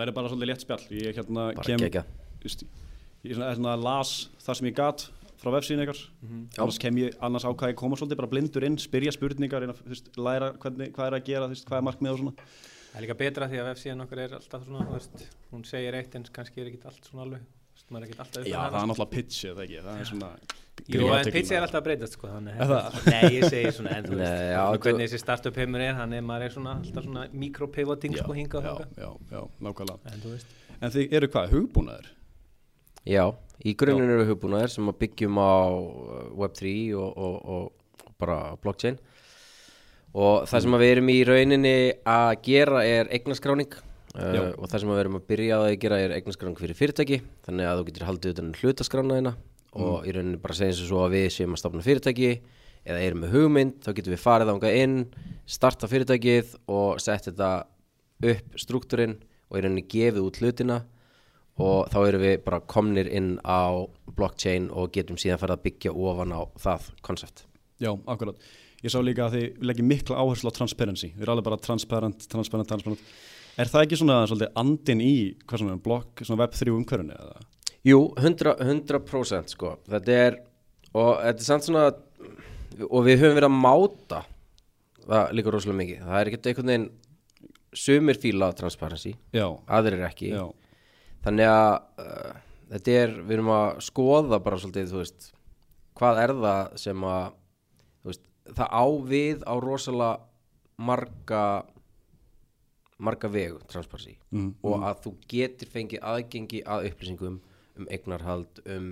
þetta væri bara svolítið létt spjall. Ég hérna bara kem just, ég svona, svona las það sem ég gat frá vefsíðin ykkar. Annars kem ég, annars ákvæði koma svolítið bara blindur inn, spyrja spurningar reyna, þú veist, læra hvernig, hvað er að gera þú veist, hvað er markmið og svona. Það er líka betra því að vefsíðan okkar er alltaf svona, veist, hún segir eitt en kannski er ekki allt svona alveg, veist, er ekki alltaf já, það er náttúrulega pitch, eða ekki? Það er svona Jú, en pizza er alltaf að breytast, sko, þannig Er það? Nei, ég segi svona, en þú veist, Nei, já, hvernig þessi startup heimur er, hann er, maður er svona, alltaf svona mikropivoting, sko, hingað já, já, já, nákvæmlega. En þú veist, en þið eru hvað, hugbúnaður? Já, í grunninn eru hugbúnaðir sem að byggjum á uh, Web3 og, og, og, og bara blockchain. Og það sem að við erum í rauninni að gera er eignaskráning uh, og það sem að við erum að byrja að gera er eignaskráning fyrir fyrirtæki þannig að þú getur haldið utan um hlutaskrána þeina og í rauninni bara segja eins og svo að við séum að stopna fyrirtæki eða erum með hugmynd þá getum við farið ánga inn starta fyrirtækið og sett þetta upp struktúrin og í rauninni gefið út hlutina og þá erum við bara komnir inn á blockchain og getum síðan farið að byggja ofan á það koncept Já, akkurat. Ég sá líka að þið leggja mikla áherslu á transparency. Þið eru alveg bara transparent, transparent, transparent. Er það ekki svona svolítið andin í, hvað svona, blokk, svona web 3 umhverfinu eða? Jú, 100%, 100% sko. Þetta er, og þetta er samt svona og við höfum verið að máta það líka rosalega mikið. Það er ekkert einhvern veginn sumir fíla transparency, Já, aðrir ekki. Já, þannig að uh, þetta er, við erum að skoða bara svolítið, þú veist hvað er það sem að þú veist, það á við á rosalega marga marga vegu transparency. Mm, og að þú getur fengið aðgengi að upplýsingum um eignarhald um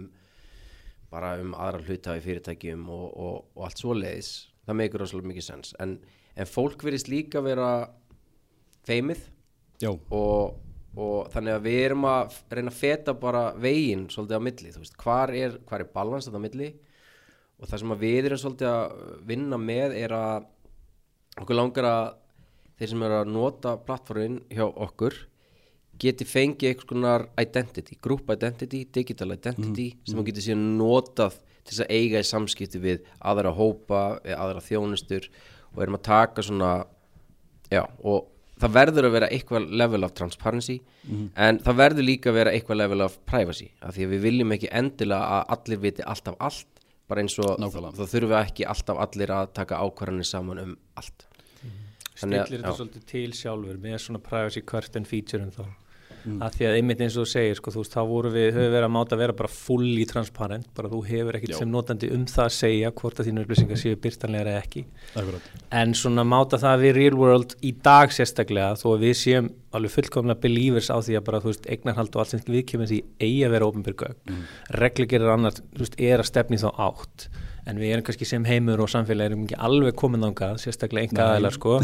bara um aðra hluta í fyrirtækjum og, og, og allt svo leiðis það megur rosalega mikið sens. En, en fólk verðist líka vera feimið og, og þannig að við erum að reyna að feta bara veginn svolítið á milli, þú veist, hvar er, hvar er balans þetta á milli? Og það sem við erum svolítið að vinna með er að okkur langar að þeir sem eru að nota plattformin hjá okkur geti fengið einhvers konar identity, group identity, digital identity sem þú getur síðan notað til þess að eiga í samskipti við aðra hópa, eða aðra þjónustur og erum að taka svona já, og það verður að vera eitthvað level of transparency en það verður líka að vera eitthvað level of privacy af því að við viljum ekki endilega að allir viti alltaf allt bara eins og þá þurfum við ekki alltaf allir að taka ákvarðanir saman um allt. Að- stillir þetta svolítið til sjálfur með svona privacy question featureum þá Mm. að því að einmitt eins og þú segir sko, þú veist, þá voru við, höfum verið að máta að vera bara fully transparent, bara þú hefur Já. sem notandi um það að segja hvort að þínu upplýsingar séu byrtanlegar eða ekki akkurat. en svona máta það við real world í dag sérstaklega þó að við séum alveg fullkomna believers á því að bara þú veist eignarhald og allt sem við kemur því eigi að vera ofinbyrgögg mm. reglugerir annar þú veist er að stefni þá átt en við erum kannski sem heimur og samfélagi erum ekki alveg komin þangað, sérstaklega enga aðeinar sko,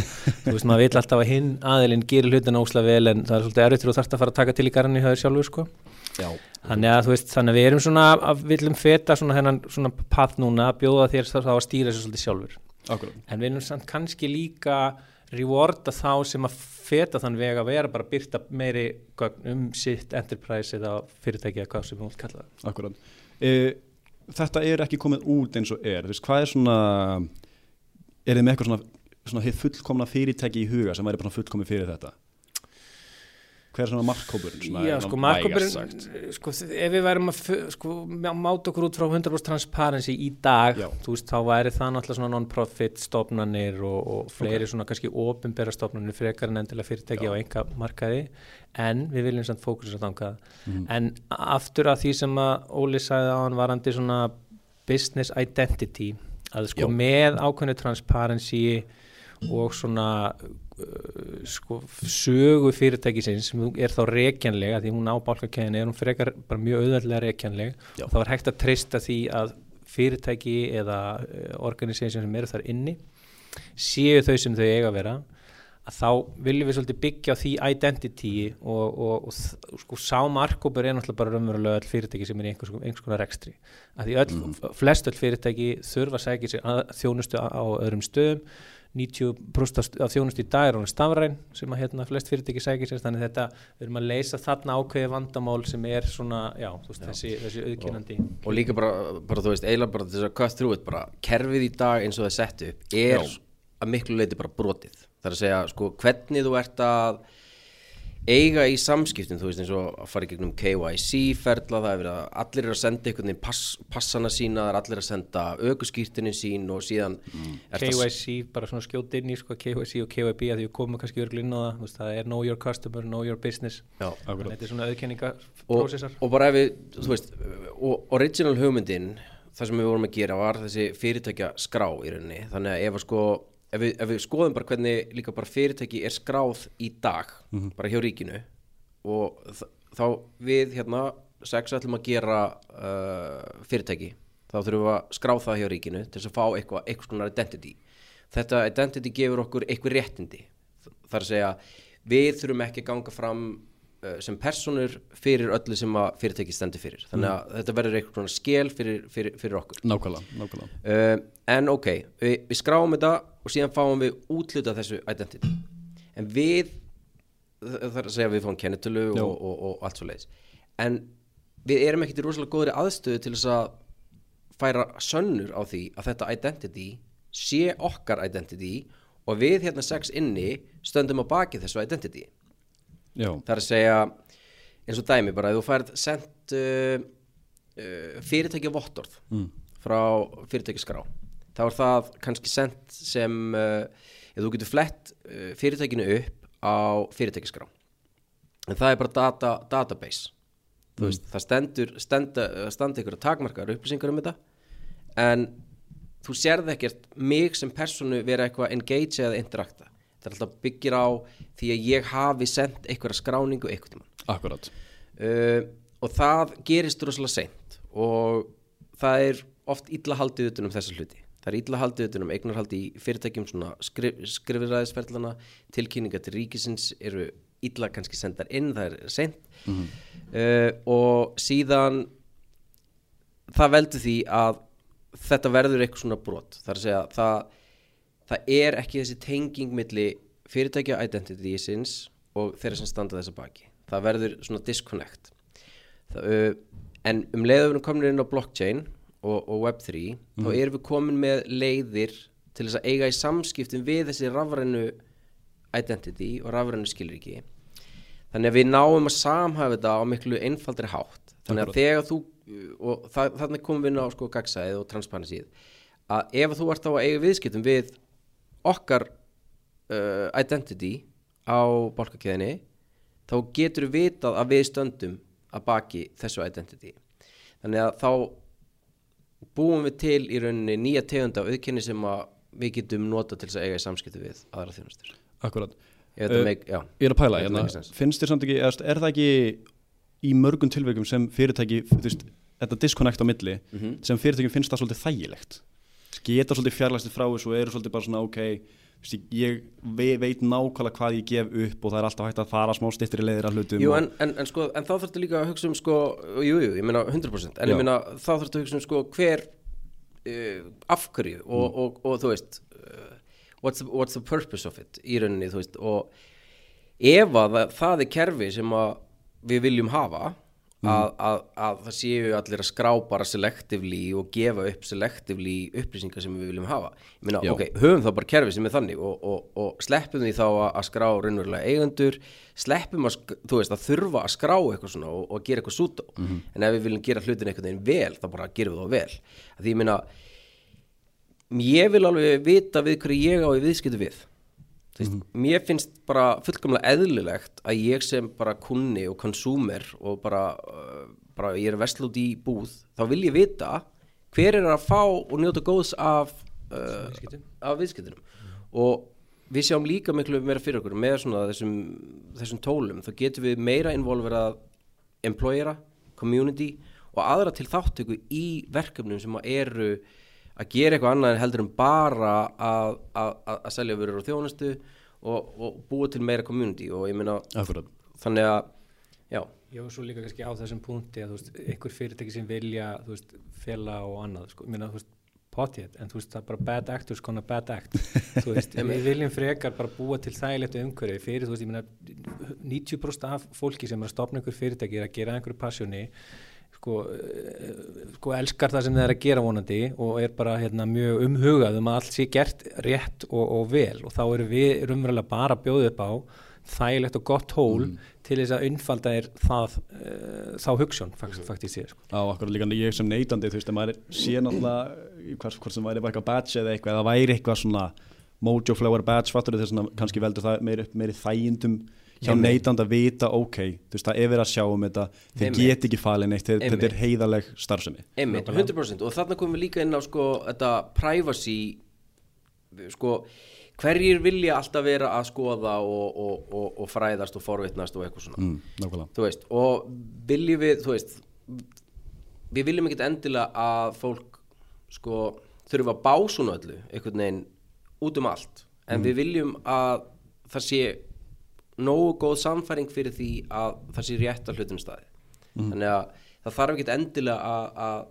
þú veist maður vill alltaf að hinn aðilinn gerir hlutina óslega vel en það er svolítið erfitt og þarft að fara að taka til í garðinni hjá þér sjálfur sko. Já, Þannig að þú veist, þannig að við erum svona að viljum feta svona hennan svona path núna að bjóða þér þá að stýra þessu svolítið sjálfur. Akkurat. en við erum samt kannski líka rewarda þá sem að feta þann veg að vera bara að byrta meiri um sitt enterprise eða fyrirtæki eða hvað sem við múlt kalla það. Akkurat. E, þetta er ekki komið út eins og er. Veist, hvað er svona, er þið með eitthvað svona, svona fullkomna fyrirtæki í huga sem væri fullkomið fyrir þetta? Hver er svona markkópurinn? Já, sko, markkópurinn, sko, ef við værum að sko, máta okkur út frá 100% transparency í dag, Já. þú veist, þá væri það náttúrulega svona non-profit stofnanir og, og fleiri svona kannski ofinbera stofnanir frekar en endilega fyrirtæki Já. á enga markaði, en við viljum samt fókusa þangað. Mhm. En aftur að því sem að Óli sagði á hann varandi svona business identity, að sko Já. með ákveðnu transparency og svona sko, sögu fyrirtækisins sem er þá rekjanlega því hún á bálkakæðinu er hún frekar bara mjög auðvöldlega rekjanleg Já. þá er hægt að treysta því að fyrirtæki eða uh, organisation sem eru þar inni séu þau sem þau eiga að vera að þá viljum við svolítið byggja á því identity og, og, og, sko sá markkópur er náttúrulega bara raunverulega öll fyrirtæki sem er í einhvers, einhers konar rekstri að því öll, flest öll fyrirtæki þurfa að segja sér þjónustu á öðrum stöðum 90% af st- af þjónustu í dag er hún stafræn sem að hérna flest fyrirtæki segja sér þannig þetta við erum að leysa þarna ákveði vandamál sem er svona, já, þú veist, þessi, þessi auðkennandi og líka bara, bara þú veist, eiginlega bara þess að cut through it, bara kerfið í dag eins og það er sett upp er Já. að miklu leiti bara brotið það er að segja, sko, hvernig þú ert að eiga í samskiptum, þú veist eins og að fara í gegnum KYC ferla, það er verið að allir eru að senda einhvern veginn pass, passana sína, það er allir að senda aukuskýrtinin sín og síðan Mm. að- KYC, bara svona skjóti inn í sko, KYC og KYB að því við komum kannski örglu inn á það veist, það er know your customer, know your business Já. að þetta er svona og, auðkenningaprósessar og bara ef við, þú veist og original hugmyndin það sem við vorum að gera var þessi fyrirtækja skrá í rauninni, þannig að ef, að sko, ef, við, ef við skoðum bara hvernig líka bara fyrirtæki er skráð í dag bara hjá ríkinu og þá við hérna sex ætlum að gera uh, fyrirtæki þá þurfum við að skrá það hjá ríkinu til að fá eitthvað, eitthvað skonar identity. Þetta identity gefur okkur eitthvað réttindi. Þar að segja við þurfum ekki að ganga fram uh, sem personur fyrir öllu sem að fyrirtæki stendur fyrir. Þannig að þetta verður eitthvað svona skel fyrir, fyrir, fyrir okkur. Nákvæmlega, nákvæmlega. Uh, en ok, við, við skráum þetta og síðan fáum við útluta þessu identity en við það er að segja við fáum kennitölu Já. og, og, og allt svo leiðis en við erum ekkert í rosalega góðri aðstöðu til þess að færa sönnur á því að þetta identity sé okkar identity og við hérna sex inni stöndum á baki þessu identity já, það er að segja eins og dæmi bara, þú færð sendt uh, uh, fyrirtækja vottorð mm. frá fyrirtækjaskrá þá er það kannski sendt sem uh, þú getur flett uh, fyrirtækinu upp á fyrirtækjaskrá. En það er bara data, database. Þú veist, það stendur stenda, standa ykkur að takmarkar upplýsingar um þetta en þú sérð ekkert mig sem personu vera eitthvað engage eða interakta. Það er alltaf byggir á því að ég hafi sendt einhverja skráningu einhvern tímann. Akkurat. Uh, og það gerist rosalega seint og það er oft illa haldið utan um þessa hluti það er illa haldið utan um eignarhaldi í fyrirtækjum svona skrif, skrifirræðisferðlana tilkynninga til ríkisins eru illa kannski sendar inn, það er seint. Uh, og síðan það veldur því að þetta verður eitthvað svona brot. Það er að segja það, það er ekki þessi tenging milli fyrirtækja identitiesins og þeirra sem standa þessa baki. Það verður svona disconnect. Það, uh, en um leiðu við erum komin inn á blockchain og, og web3 þá erum við komin með leiðir til þess að eiga í samskiptum við þessi rafrænu identity og rafrænu skilriki þannig að við náum að samhafa þetta á miklu einfaldri hátt. Þannig að þegar þú og það, þannig komum við inn á sko gagsæðið og transparensíð að ef þú ert á að eiga viðskiptum við okkar uh, identity á bálkakeðinni þá getur við vitað að við stöndum að baki þessu identity. Þannig að þá búum við til í rauninni nýja tegund af auðkenni sem að við getum nota til þess að eiga í samskipti við aðra þjónustur akkurat Ég Uh, já Ég er að pæla, hérna, make finnst þér samt ekki, er það ekki í mörgum tilveikum sem fyrirtæki, þú veist, þetta disconnect á milli, Mhm. sem fyrirtækjum finnst það svolítið þægilegt. Geta svolítið fjarlægstu frá þessu og eru svolítið bara svona, ok, ég ve- veit nákvæmlega hvað ég gef upp og það er alltaf hægt að fara smá styttri leiðir að hlutum. Jú, og, en, en, en, sko, en þá þarftu líka að hugsa um sko, jú, jú, ég meina 100% en Já. ég meina þá þarftu að hugsa um sko hver uh, af hverju og, Mm. og, og, þú veist uh, what's, the, what's the purpose of it í rauninni, þú veist og ef að það, er kerfi sem að við viljum hafa. Að, að, að það séu allir að skrá bara selectively og gefa upp selectively upplýsingar sem við viljum hafa. Ég meina, Já. ok, höfum þá bara kerfi sem er þannig og, og, og sleppum því þá að, að skrá raunverulega eigendur, sleppum að, þú veist, að þurfa að skrá eitthvað svona og, og gera eitthvað sútó, en ef við viljum gera hlutin einhvern veginn vel, þá bara gerum við þá vel. Því ég meina ég vil alveg vita við hverju ég á í viðskiptu við Veist, mér finnst bara fullkomlega eðlilegt að ég sem bara kunni og konsúmer og bara, uh, bara ég er vesl út í búð þá vil ég vita hver er að fá og njóta góðs af, uh, af viðskiptunum. Og við sjáum líka miklu meira fyrir okkur með svona þessum, þessum tólum. Þá getum við meira involverað employera, community og aðra til þáttöku í verkefnum sem eru að gera eitthvað annað en heldur en bara að, að, að, að selja vörur og þjónustu og, og búa til meira community og ég meina Akkurat. þannig að já, Já, svo líka kannski á þessum punkti að þú veist, einhver fyrirtæki sem vilja, þú veist, fela og annað, sko, minna, þú veist, potið, en þú veist, það er bara bad actors konar bad act, þú veist, við viljum frekar bara búa til þægilegt umhverfi fyrir, þú veist, ég meina, 90% af fólki sem er að stopna einhver fyrirtæki er að gera einhverju passjóni, sko, eh, sko elskar það sem það er að gera vonandi og er bara hérna mjög umhugað um að allt sé gert rétt og, og vel. Og þá erum við rumverulega bara bjóða upp á þægilegt og gott tól til þess að unnfalda er það uh, þá hugsun fakt, faktist ég sko. á akkur líka ég sem neytandi þú veist að maður sé náttúrulega hvort, hvort sem væri bara eitthvað badge eða eitthvað eða væri eitthvað svona mojo flower badge fattur þess að kannski veldur það meiri, meiri þægindum hjá Einmitt. neytandi að vita ok, þú veist það er verið að sjá um þetta þeir Einmitt. get ekki falið neitt, þeir, þetta er Einmitt. heiðaleg starfsemi. Einmitt, 100% og þarna komum við líka inn á sko þetta privacy sko hverjir vilja alltaf vera að skoða og, og, og, og fræðast og forvitnast og eitthvað svona. Mm, nákvæmlega. Þú veist, og viljum við þú veist, við viljum ekkert endilega að fólk sko þurfa að bá svona öllu einhvern veginn út um allt. En við viljum að það sé nógu góð samfæring fyrir því að það sé rétt að hlutinu staði þannig að það þarf ekkert endilega að, að,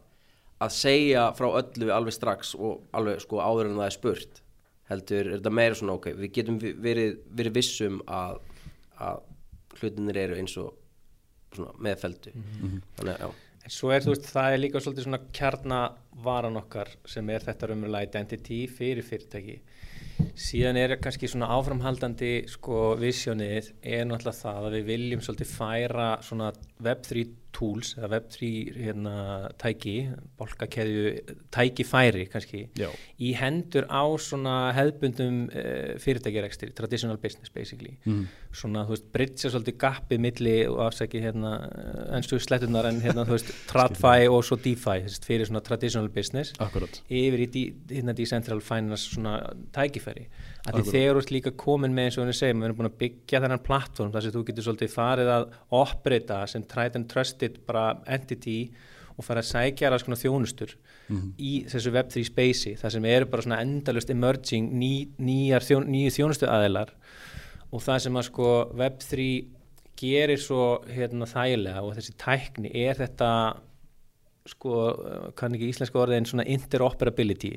að segja frá öllu alveg strax og alveg sko áður en það er spurt. Heldur er þetta meira svona ok við getum verið, verið vissum að, að hlutinir eru eins og svona meðfeldu þannig að já. En svo er þú veist, það er líka svolítið svona kjarnavaran okkar sem er þetta raunverulega identity fyrir fyrirtæki. Síðan er kannski svona áframhaldandi sko visjónið er náttúrulega það að við viljum svolítið færa svona Web3 tools eða Web3 hérna, tæki, bolkakeðju tækifæri kannski Já. í hendur á svona hefðbundum uh, fyrirtækjarekstri, traditional business basically Mhm. svona, þú veist, bridge svolítið gappið milli og afsæki hérna ennsku slettunar en hérna, þú veist, TradFi og svo DeFi, veist, fyrir svona traditional business akkurat yfir í hérna decentral finance svona tækifæri að því þegar þú ert líka komin með eins og við segjum, við erum búin að byggja þennan plattform þar sem þú getur svolítið farið að opbreyta sem tried and trusted bara entity og fara að sækja alls konar þjónustur í þessu Web3 spacei þar sem eru bara svona endalust emerging ný, nýjar þjón, þjónustu aðilar og það sem að sko Web3 gerir svo hérna þægilega og þessi tækni er þetta sko, kann ekki íslenska orðið en svona interoperability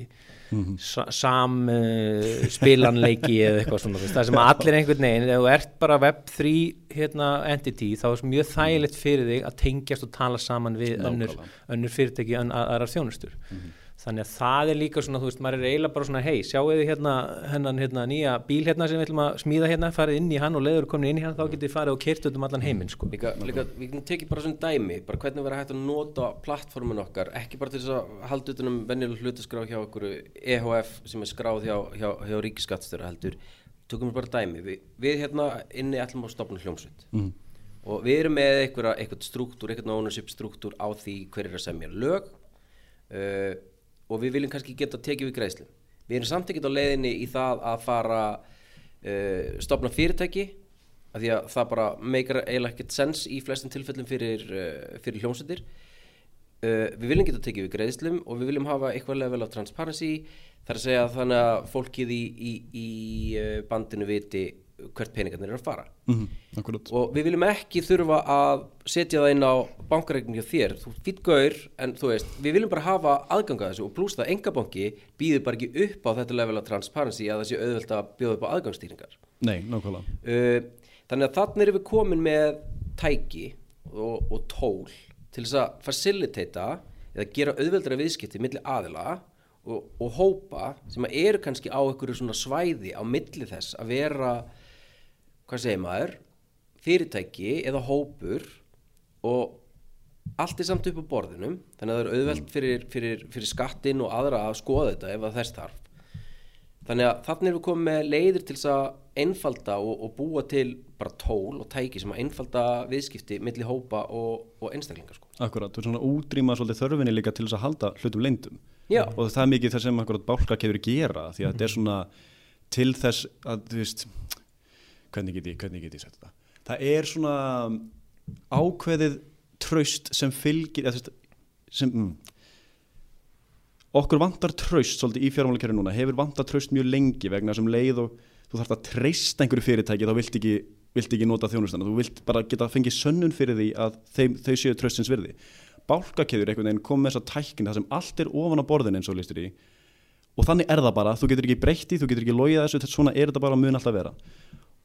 sa sam uh, spilanleiki eða eitthvað svona, það sem allir einhvern veginn, ef þú ert bara web3 hérna, entity, þá er mjög þægilegt fyrir þig að tengjast og tala saman við önnur, önnur fyrirtæki aðrar þjónustur þannig að það er líka svona, þú veist, maður er eiginlega bara svona, hei, sjáu þið hérna hennan hérna nýja bíl hérna sem við ætlum að smíða hérna, farið inn í hann og leiður komin inn í hann, þá getið þið farið og kert um allan heiminn, sko. líka, líka, við tekið bara svona dæmi bara hvernig vera hægt að nota plattformin okkar ekki bara til þess að halda utan um venjuleg hlutaskrá hjá okkur EHF sem er skráð hjá, hjá, hjá ríkiskattstöra heldur tökum við bara dæmi við, við hérna inni ætlum að stopna hljómsveit Mhm. og við erum með einhverja, einhvern struktúr, einhvern ownership struktúr á því hver er að semja lög uh, og við viljum kannski geta tekið við greiðslum. Við erum samt ekkert á leiðinni í það að fara uh, stopna fyrirtæki af því að það bara meikar eiginlega ekkert sens í flestum tilfellum fyrir, uh, fyrir hljómsveitir. Uh, við viljum geta tekið við greiðslum og við viljum hafa eitthvað level of transparency þar að segja þannig að fólkið í, í, í bandinu viti hvert peningarnir eru að fara. Mhm, akkurat. Og við viljum ekki þurfa að setja það inn á bankareikning hjá þér. Þú fýtt gaur, en þú veist við viljum bara hafa aðgang að þessu og pluss það engabanki býður bara ekki upp á þetta level of transparency að það sé auðvelt að bjóða upp á aðgangsstýringar. Nei, nákvæmlega. Uh, þannig að þannig erum við komin með tæki og, og tól til þess að facilitata eða gera auðveldra viðskipti milli aðila og, og hópa sem eru kannski á einhverju svona svæði á milli þess að vera hvað segir maður fyrirtæki eða hópur og allt er samt upp á borðinum þannig að það er auðvelt fyrir, fyrir, fyrir skattin og aðra að skoða þetta ef að þess þarf þannig að þannig erum við komið með leiðir til þess að einfalda og, og búa til bara tól og tæki sem að einfalda viðskipti milli hópa og, og einstaklingar sko. Akkurat, þú er svona útrýma svolítið þörfinni líka til þess að halda hlutum leyndum Já. og það er mikið það sem akkurat bálkakefur gera því að þetta er svona til þess að þú veist hvernig get ég, hvernig get ég sett þetta? Það er svona ákveðið traust sem fylgir sem mm, okkur vantar traust svolítið í fjármálakerfi núna, hefur vantar traust mjög lengi vegna sem leið og þú þarf að treysta einhverju fyrirtæki þá vilt ekki, vilt ekki nota þjónustana, þú vilt bara geta fengið sönnun fyrir því að þeim, þau séu traustins virði. Bálkakeður einhvern veginn kom með þessa tækni það sem allt er ofan á borðin eins og listur í og þannig er það bara, þú getur ekki breytti þú getur ekki logið þessu, svona er þetta bara mun alltaf vera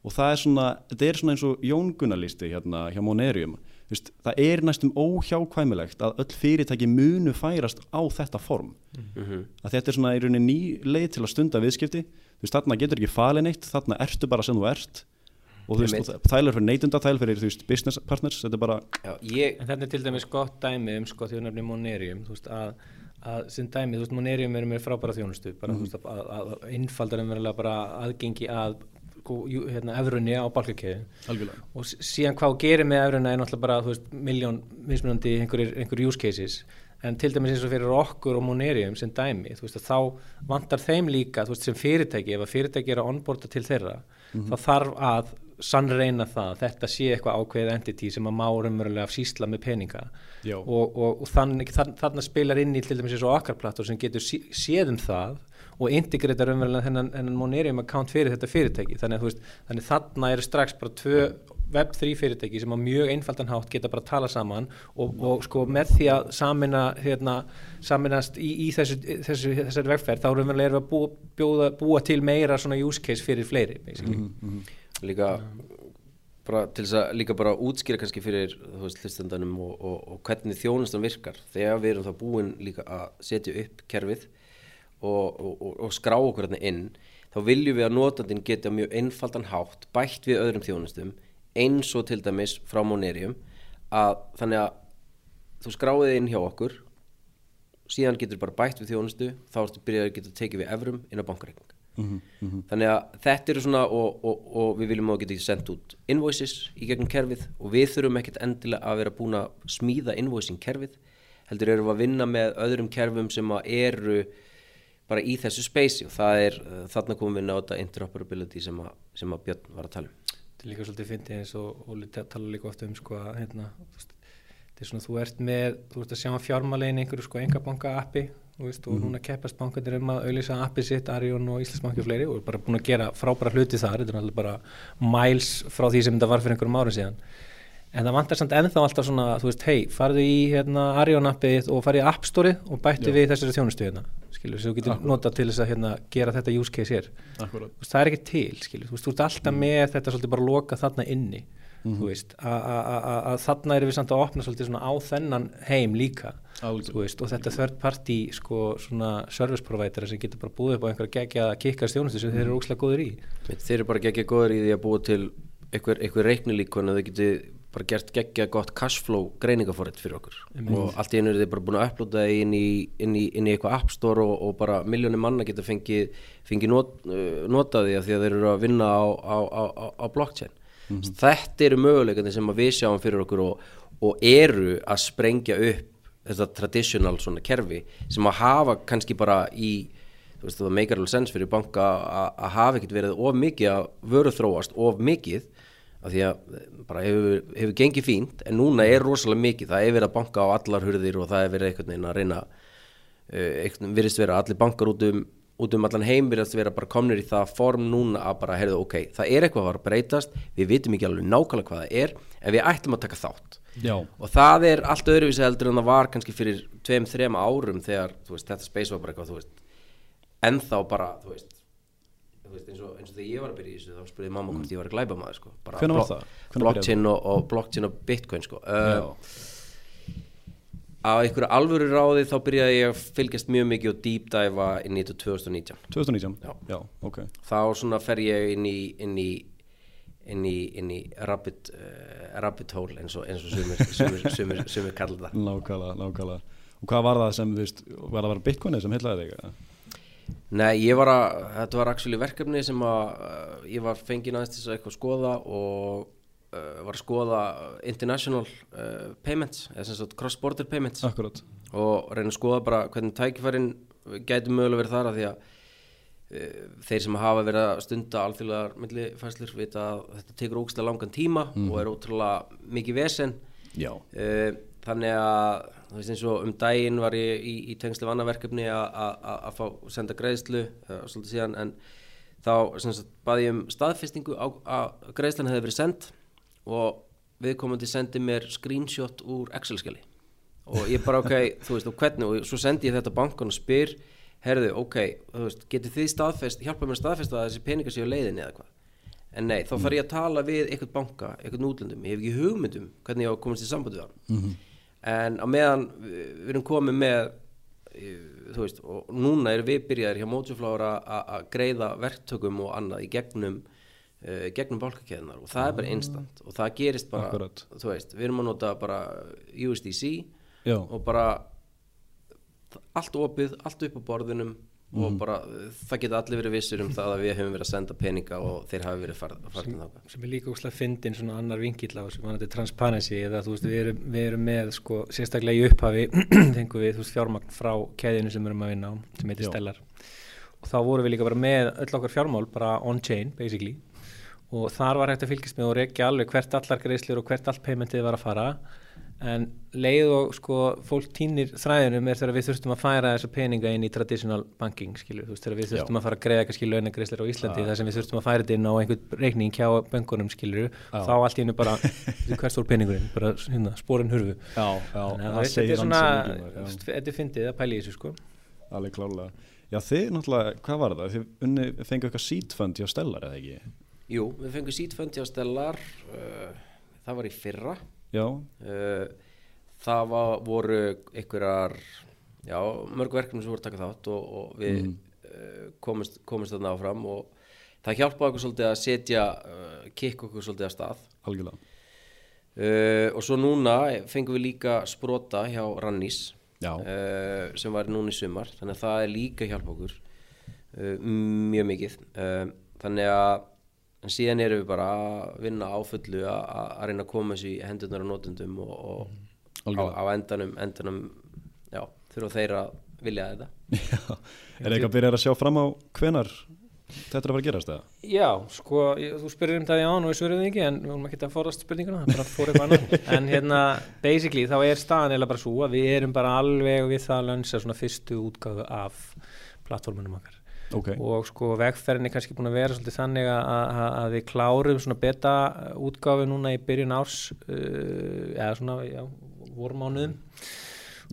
og það er svona, þetta er svona eins og Jón Gunnar listi hérna hjá Monerium. Þú veist, það er næstum óhjákvæmilegt að öll fyrirtæki munu færast á þetta form. Að þetta er svona í rauninni ný leið til að stunda viðskipti. Þú veist, þarna getur ekki falið neitt þarna ertu bara sem þú ert. Og þú veist, og þælar fyrir neytunda, þælar fyrir þú veist, business partners, þetta er bara Já, ég, En þetta er til dæmis gott dæmi um sko nefnir Monerium þú veist að, að sem dæmi, þú veist Monerium er með frábæra þjónustu bara þú veist að, að, að innfaldar umverulega bara aðgengi að hérna, efrunni á balkakeiðu og síðan hvað gerir með efruna er náttúrulega bara, þú veist, miljón mismunandi einhverjir einhver use cases. En til dæmis eins og fyrir okkur og Monerium sem dæmi, þú veist að þá vantar þeim líka, þú veist, sem fyrirtæki ef að fyrirtæki er að onboarda til þeirra þá þarf að sannreina það að þetta sé eitthvað ákveðið entity sem að má raunverulega sísla með peninga. Já. og, og, og þannig, þann, þannig spilar inn í til dæmis eins og okkar plattor sem getur séð um það og integrita raunverulega þennan, þennan Monerium account fyrir þetta fyrirtæki. Þannig, að þú veist, þannig þarna eru strax bara tvö Web3 fyrirtæki sem á mjög einfaldan hátt geta bara að tala saman og, og sko með því að samina hérna, saminast í, í þessu, þessu, þessari vegferð þá raunverulega erum við að búa, búa, búa til meira svona use case fyrir fleiri basically. líka bara til þess að líka bara útskýra kannski fyrir þú veist hlustendanum og, og, og hvernig þjónustan virkar. Þegar við erum það búin líka að setja upp kerfið og, og, og, skrá okkur hérna inn þá viljum við að notandinn geta mjög einfaldan hátt bætt við öðrum þjónustum eins og til dæmis frá Monerium að þannig að þú skráðið inn hjá okkur síðan getur bara bætt við þjónustu þá ertu byrjað að geta tekið við evrum inn á bankareikning. Þannig að þetta eru svona og, og, og við viljum að geta sendt út invoices í gegnum kerfið og við þurfum ekkert endilega að vera búin að smíða invoicing kerfið heldur við að vinna með öðrum kerfum sem að eru bara í þessu spacei og það er uh, þarna komum við náta interoperability sem að, sem að Björn var að tala um. Þetta er líka svolítið fyndið eins og Óli talar líka ofta um sko að hérna, þú veist, þetta er svona þú ert með, þú ert að sjá fjármálegin einhverju sko engabanka appi veist, og núna keppast bankandir um að auðlýsa appi sitt, Arjón og Íslandsbanki og fleiri og er bara búin að gera frábæra hluti þar þetta er náttúrulega bara miles frá því sem þetta var fyrir einhverjum árum síðan en það vantar samt ennþá alltaf svona, þú veist, hei, farðu í hérna, Arjón appið og farðu í App Store og bættu Já. við þessari þjónustu hérna skilur, sem þú getur Akkurat. notað til þess að hérna, gera þetta use case hér akkurat þú veist, það er ekki til skilur, þú veist, þú ert alltaf með þetta svolítið bara loka þarna inni þú veist, a- a- a- a- að þarna erum við samt að opna svolítið svona á þennan heim líka Algjörlega. þú veist, og þetta third party sko svona service provider sem getur bara búið upp á einhverja gegja kikkar stjónustu sem þeir eru ókslega góður í Þeir eru bara geggja góður í því að til einhver, einhver reiknilík hvernig þau geti bara gert geggja gott cashflow greiningaforrið fyrir okkur. Og allt í einu eru þeir bara búin að upplóta það inn í, inn í, inn í eitthvað app store og, og bara miljónir manna geta fengið fengi not, uh, notaði að því að þeir eru að vinna á, á, á, á, blockchain. Þetta eru möguleikandi sem við sjáum fyrir okkur og, og eru að sprengja upp þetta traditional svona kerfi sem að hafa kannski bara í þú veist það meikar alveg sens fyrir banka að hafa ekkert verið of mikið að vöru þróast of mikið af því að eh, bara hefur, hefur gengið fínt en núna er rosalega mikið, það er verið að banka á allar hurðir og það er verið einhvern veginn að reyna uh, einhvern virðist vera allir bankar út um, út um allan heim virðist vera bara komnir í það form núna að bara heyrðu ok, það er eitthvað að fara að breytast. Við vitum ekki alveg nákvæmlega hvað það er en við ættum að taka þátt. Já, og það er allt öðruvísi heldur en það var kannski fyrir tveim, þrem árum þegar veist, þetta space var bara eitthvað veist, ennþá bara þú veist, veist, eins, og, eins og þegar ég var að byrja í þessu þá spurði mamma hvort ég var að glæpa maður sko. Hvenær var það? Blockchain og, og blockchain og bitcoin sko. uh, á einhverju alvöru ráði þá byrjaði ég að fylgjast mjög mikið og deep dive inn í þetta 2019 2019 Já. já, ok þá svona fer ég inn í inn í inn í, inn í rabbit, uh, rabbit hole eins og, eins og sumir, sumir, sumir, sumir kalla það nákvæmlega, nákvæmlega og hvað var það sem, þú veist, var það bara bitcoinið sem heitlaði þig? Nei, ég var að, þetta var actually verkefni sem að uh, ég var fengið aðeins til að eitthvað skoða og uh, var að skoða international uh, payments, eða sem sagt cross-border payments. Akkurat, og reyna að skoða bara hvernig tækifærin gæti mögulega verið þar að því að þeir sem hafa verið að stunda alþjóðlegar millifæslur vita að þetta tekur ógstlega langan tíma og er ótrúlega mikið vesen. Já, þannig að þú veist eins og um daginn var ég í, í tengslu vanna verkefni að- fá senda greiðslu uh, svolítið síðan en þá baði ég um staðfestingu að greiðslan hefði verið send og viðkomandi sendi mér screenshot úr Excel-skjali. Og ég bara ok, þú veist og hvernig og svo sendi ég þetta bankan og spyr herðu ok, þú veist, getið þið staðfest hjálpa mér að staðfesta að þessi peningar séu leiðinni eða hvað? En nei, þá þarf ég að tala við eitthvað banka, eitthvað útlendum, ég hef ekki hugmyndum hvernig ég á að komast í samband við hann en á meðan við, erum komið með þú veist, og núna erum við byrjaðir hjá Motoflower að- greiða verktökum og annað í gegnum uh, gegnum bálkakeðnar og það er bara instant og það gerist bara, Akkurat. þú veist, við erum að nota bara USDC Já, og bara allt opið, allt upp á borðunum Og bara það geta allir verið vissir um það að við hefum verið að senda peninga og þeir hafi verið farið þangað. sem er líka úrslega fyndin svona annar vingill á sem vanandi transparency eða þú veist við erum, við erum með sko sérstaklega í upphafi fengum við þú veist fjármagn frá keðinu sem við erum að vinna á sem heitir. Stellar. Og þá vorum við líka bara með öll okkar fjármál bara on-chain basically. Og þar var hægt að fylgjast með og rekja alveg hvert allar greiðslur og hvert allt paymentið var að fara en leið og sko fólk týnir þræðunum er þegar við þurftum að færa þessa peninga inn í traditional banking skilur, þú veist þegar við þurftum að fara að greiða kannski launagreiðslur á Íslandi þar sem við þurftum að færa þetta inn á einhvern reikning hjá böngunum skilur, Já. þá allt í hennu bara hvert stór peningurinn, bara hérna, spórin hurfu já, já það segir er já. veist, þetta er fyndið að pæla í þessu sko Alveg klálega Já, þið náttúrulega, hvað var það? Þið unni, fengu eitthvað seedfund hjá Stellar eða ekki? Jú, við fengum sítföndi á Stellar uh, það var í fyrra Já, það var, voru einhverjar já, mörg verkefni sem voru að taka þátt og, og við Mhm. uh, komumst, komumst þarna áfram og það hjálpaði okkur svolítið að setja uh, kikk okkur svolítið að stað. Algjörlega. Uh, og svo núna fengum við líka sprota hjá Rannís uh, sem var núna í sumar. Þannig að það er líka hjálp okkur uh, mjög mikið. Þannig að en síðan erum við bara að vinna áfullu að að reyna að koma þessu í hendurnar á notendum og, og á, algjörlega. á endanum, endanum já, þurfa þeir að vilja þetta. Já, er eitthvað að byrja að sjá fram á hvenar þetta er að fara að gerast eða? Já, sko, ég, þú spyrir um það í án og við svöruðum ekki en við vorum ekki að forast spurninguna, það en hérna, basically, þá er staðan eða bara svo að við erum bara alveg við það að lönsa svona fyrstu útgáfu af plattformunum okkar Ok, og sko vegferðin er kannski búin að vera svolítið þannig að, að, við klárum svona beta útgáfu núna í byrjun árs uh, eða svona, já, vormánuðum.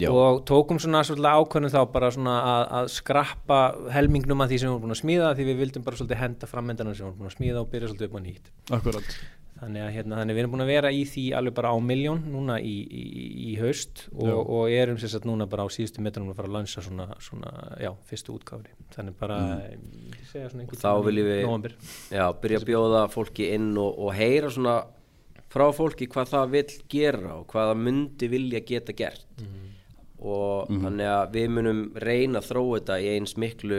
Já. og tókum svona svolítið ákvörnum þá bara svona að, að skrappa helmingnum að því sem við vorum búin að smíða því við vildum bara svolítið henda frammendanum sem við vorum búin að smíða og byrja svolítið upp á nýtt. Akkurat þannig að hérna, þannig við erum búin að vera í því alveg bara á miljón núna í, í, í haust og, og erum sem sagt núna bara á síðustu metrum að fara að lansa svona, svona já, fyrstu útgáfni þannig bara, ég segja svona einhvern Mm. Þá viljum við- nóvember. já, byrja að bjóða fólki inn og, og heyra svona frá fólki hvað það vill gera og hvað það myndi vilja geta gert. Og þannig að við munum reyna að þróa þetta í eins miklu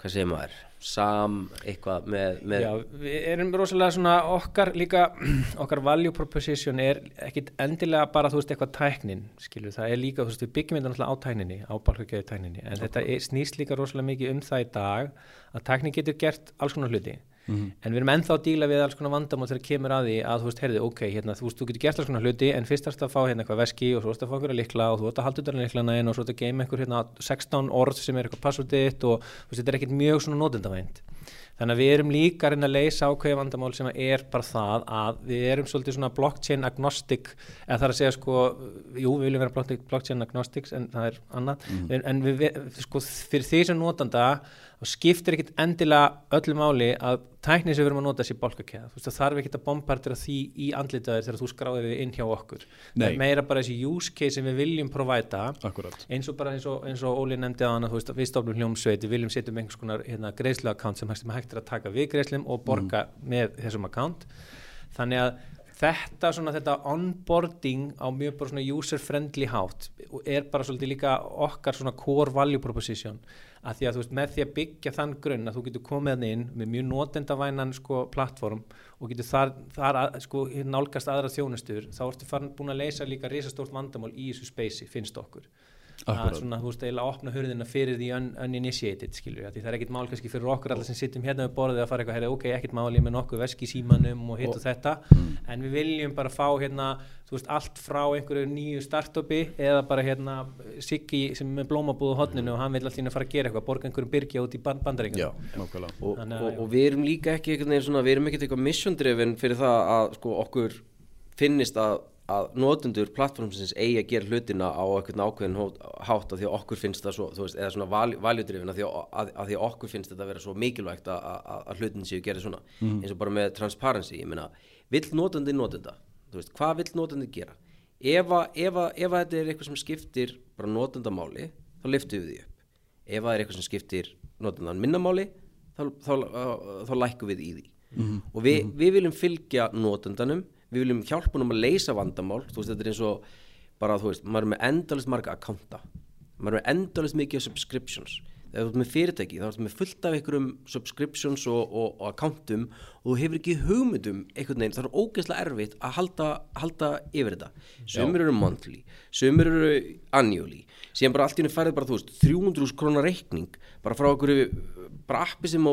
hvað segir maður sam eitthvað með, með Já, við erum rosalega svona okkar líka, okkar value proposition er ekkit endilega bara þú veist eitthvað tæknin, skilur, það er líka þú veist við byggjum þetta náttúrulega á tækninni, á balkakjöðu tækninni. En þetta er, snýst líka rosalega mikið um það í dag að tæknin getur gert alls konar hluti en við erum ennþá að díla við alls konar vandamál þegar kemur að því að þú veist, heyrðu, ok, hérna, þú veist, þú getur gert alls konar hluti en fyrst þarfst að fá hérna eitthvað veski og svo ertu að fá einhverja likla og þú ert að halda utan um liklana inn og svo ertu að geima einhver hérna 16 orð sem er eitthvað passvordið þitt og þú veist, þetta er ekkit mjög svona notendavænt þannig að við erum líka að reyna að leysa ákveði vandamál sem er bara það að við erum svolítið svona blockchain agnostic eða það er að segja sko, jú við viljum vera blockchain- agnostics en það er annað. En, en við, sko fyrir því sem notanda þá skiptir ekkit endilega öllu máli að tækni sem við erum að nota þessi bálkakeða, þú veist það þarf ekkit að bombardira því í andlitaðir þegar þú skráðir við inn hjá okkur. Nei. Meira bara þessi use case sem við viljum provæta eins og bara eins og, eins og Óli nefndi að hana, þú veist, við stofnum hljómsveit, við viljum setja um einhvers konar hérna, greiðslu account sem hægt er að taka við greiðslum og borga með þessum account. Þannig að þetta svona þetta onboarding á mjög bara svona user friendly hátt er bara svolítið líka okkar svona core value proposition. Að því að þú veist með því að byggja þann grunn að þú getur komið inn með mjög notendavænan sko plattform og getur þar, þar að, sko nálgast aðra þjónustur þá ertu farin búin að leysa líka risastórt vandamál í þessu spacei finnst okkur að svona, þú veist, eiginlega opna hurðina fyrir því un, uninitiated, skilur við, því það er ekkit mál kannski fyrir okkur allir sem sittum hérna við borðið að fara eitthvað, herri, ok, ekkit mál, ég með nokkuð veski símanum og hitt og, þetta, en við viljum bara fá hérna, þú veist, allt frá einhverju nýju startupi eða bara hérna Siggi sem er með blómabúð á hotninu og hann vil alltaf fara að gera eitthvað, borga einhverjum byrgja út í band, bandaríkjum. Já, nákvæmlega og, og, já. og við erum líka ekki einhvern veginn svona, við erum ekkert eitthvað mission driven fyrir það að sko okkur finnist að, að notendur plattformsins eigi að gera hlutina á einhvern ákveðin hátt að því að okkur finnst það svo, þú veist, eða svona value driven að að, að, því að okkur finnst þetta að vera svo mikilvægt að, að, að hlutin séu gerði svona. Eins og bara með transparency, ég meina vill notandi notenda, þú veist, hvað vill notandi gera? Ef að, ef að, ef að þetta er eitthvað sem skiptir bara notendamáli þá liftum við því upp. Ef það er eitthvað sem skiptir notendan minnamáli þá þá, þá, þá, lækkum við í því. Og við, við viljum fylgja notendanum við viljum hjálpa honum að leysa vandamál þú veist, þetta er eins og bara, þú veist, maður er með endalist marga akkánta maður er með endalist mikið subscriptions. Þegar þú ert með fyrirtæki, þá ertu með fullt af einhverjum subscriptions og, og, og akkántum og þú hefur ekki hugmyndum einhvern veginn, það er ógeðslega erfitt að halda, halda yfir þetta. Sömur eru monthly, sömur eru annually, síðan bara allt í henni færið bara, þú veist, 300 krónar reikning bara frá einhverju bara appi sem á